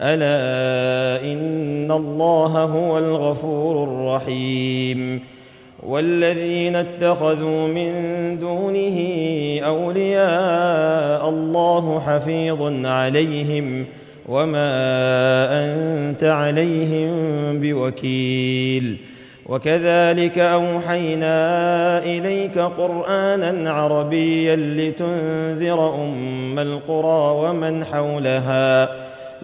ألا إن الله هو الغفور الرحيم. والذين اتخذوا من دونه أولياء الله حفيظ عليهم وما أنت عليهم بوكيل. وكذلك أوحينا إليك قرآنا عربيا لتنذر أم القرى ومن حولها.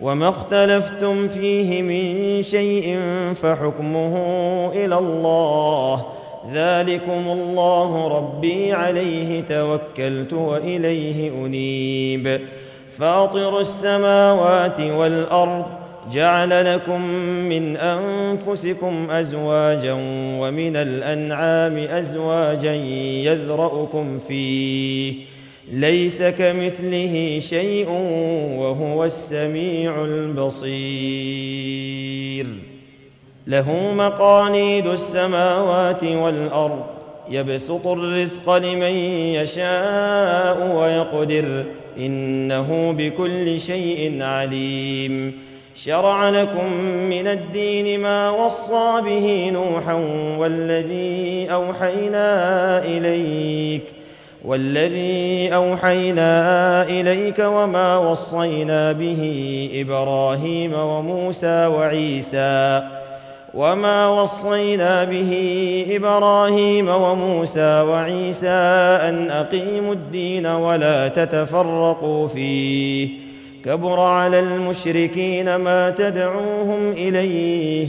وما اختلفتم فيه من شيء فحكمه إلى الله. ذلكم الله ربي عليه توكلت وإليه أنيب. فاطر السماوات والأرض جعل لكم من أنفسكم أزواجا ومن الأنعام أزواجا يذرأكم فيه. ليس كمثله شيء وهو السميع البصير. له مقاليد السماوات والأرض يبسط الرزق لمن يشاء ويقدر إنه بكل شيء عليم. شرع لكم من الدين ما وصى به نوحا والذي أوحينا إليك. والذي أوحينا إليك وما وصينا به إبراهيم وموسى وعيسى وما وصينا به إبراهيم وموسى وعيسى أن أقيموا الدين ولا تتفرقوا فيه كبر على المشركين ما تدعوهم إليه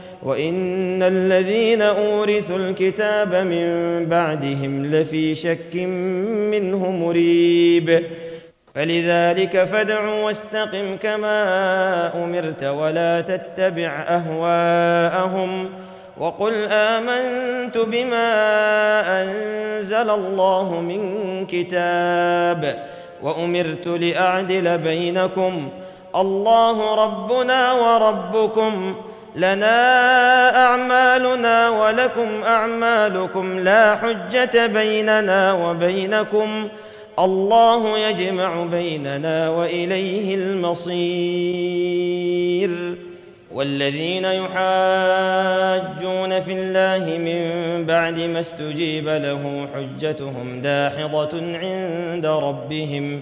وان الذين اورثوا الكتاب من بعدهم لفي شك منه مريب فلذلك فادع واستقم كما امرت ولا تتبع اهواءهم وقل امنت بما انزل الله من كتاب وامرت لاعدل بينكم الله ربنا وربكم لنا أعمالنا ولكم أعمالكم لا حجة بيننا وبينكم. الله يجمع بيننا وإليه المصير. والذين يحاجون في الله من بعد ما استجيب له حجتهم داحضة عند ربهم.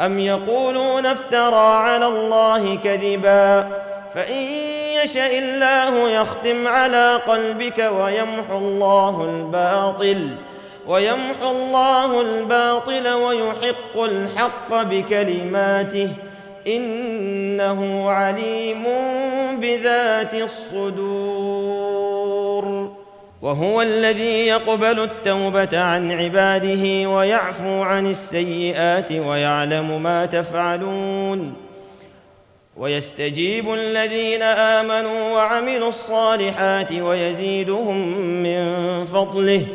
أم يقولون افترى على الله كذبا؟ فإن يشأ الله يختم على قلبك ويمحو الله الباطل ويمحو الله الباطل ويحق الحق بكلماته إنه عليم بذات الصدور. وهو الذي يقبل التوبة عن عباده ويعفو عن السيئات ويعلم ما تفعلون. ويستجيب الذين آمنوا وعملوا الصالحات ويزيدهم من فضله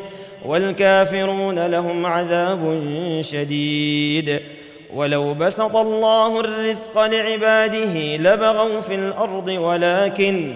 والكافرون لهم عذاب شديد. ولو بسط الله الرزق لعباده لبغوا في الأرض ولكن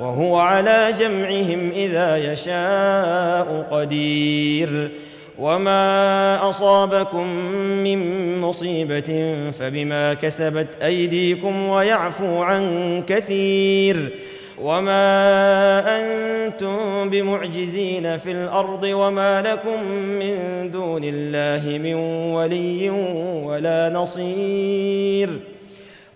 وهو على جمعهم إذا يشاء قدير. وما أصابكم من مصيبة فبما كسبت أيديكم ويعفو عن كثير. وما أنتم بمعجزين في الأرض وما لكم من دون الله من ولي ولا نصير.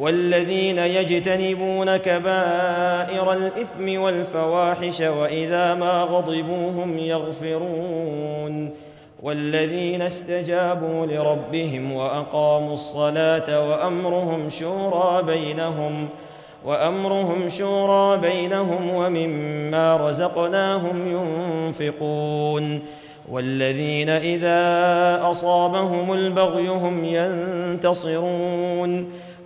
والذين يجتنبون كبائر الإثم والفواحش وإذا ما غضبوا هم يغفرون والذين استجابوا لربهم وأقاموا الصلاة وأمرهم شورى بينهم وأمرهم شورى بينهم ومما رزقناهم ينفقون والذين إذا أصابهم البغي هم ينتصرون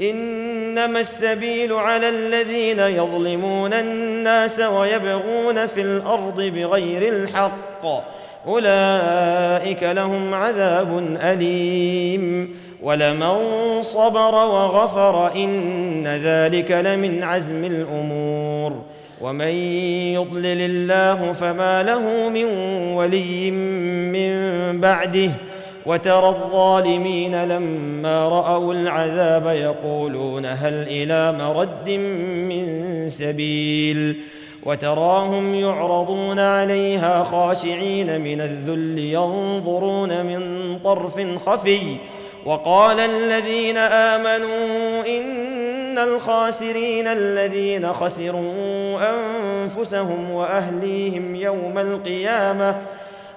إنما السبيل على الذين يظلمون الناس ويبغون في الأرض بغير الحق. أولئك لهم عذاب أليم. ولمن صبر وغفر إن ذلك لمن عزم الأمور. ومن يضلل الله فما له من ولي من بعده. وترى الظالمين لما رأوا العذاب يقولون هل إلى مرد من سبيل وتراهم يعرضون عليها خاشعين من الذل ينظرون من طرف خفي وقال الذين آمنوا إن الخاسرين الذين خسروا أنفسهم وأهليهم يوم القيامة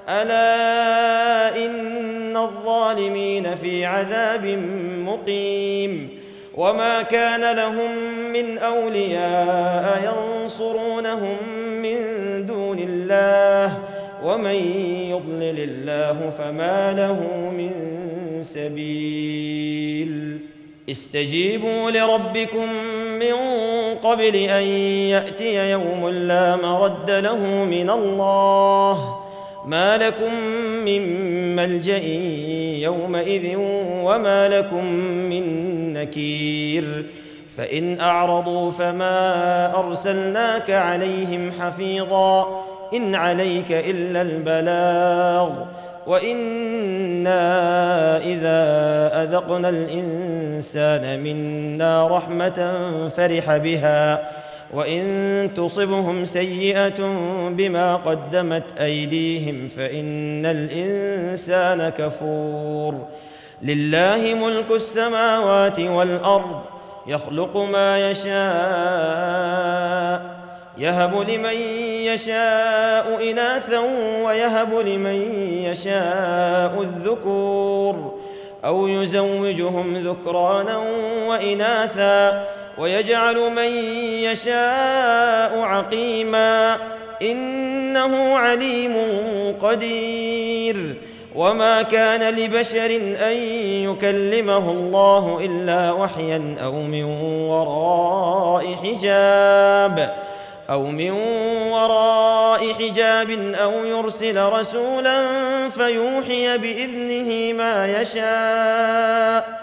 ألا إن الظالمين في عذاب مقيم وما كان لهم من أولياء ينصرونهم من دون الله ومن يضلل الله فما له من سبيل استجيبوا لربكم من قبل أن يأتي يوم لا مرد له من الله ما لكم من ملجأ يومئذ وما لكم من نكير. فإن أعرضوا فما أرسلناك عليهم حفيظا. إن عليك إلا البلاغ. وإنا إذا أذقنا الإنسان منا رحمة فرح بها. وإن تصبهم سيئة بما قدمت أيديهم فإن الإنسان كفور. لله ملك السماوات والأرض يخلق ما يشاء يهب لمن يشاء إناثا ويهب لمن يشاء الذكور أو يزوجهم ذكرانا وإناثا ويجعل من يشاء عقيما إنه عليم قدير وما كان لبشر أن يكلمه الله إلا وحيا أو من وراء حجاب أو من وراء حجاب أو يرسل رسولا فيوحي بإذنه ما يشاء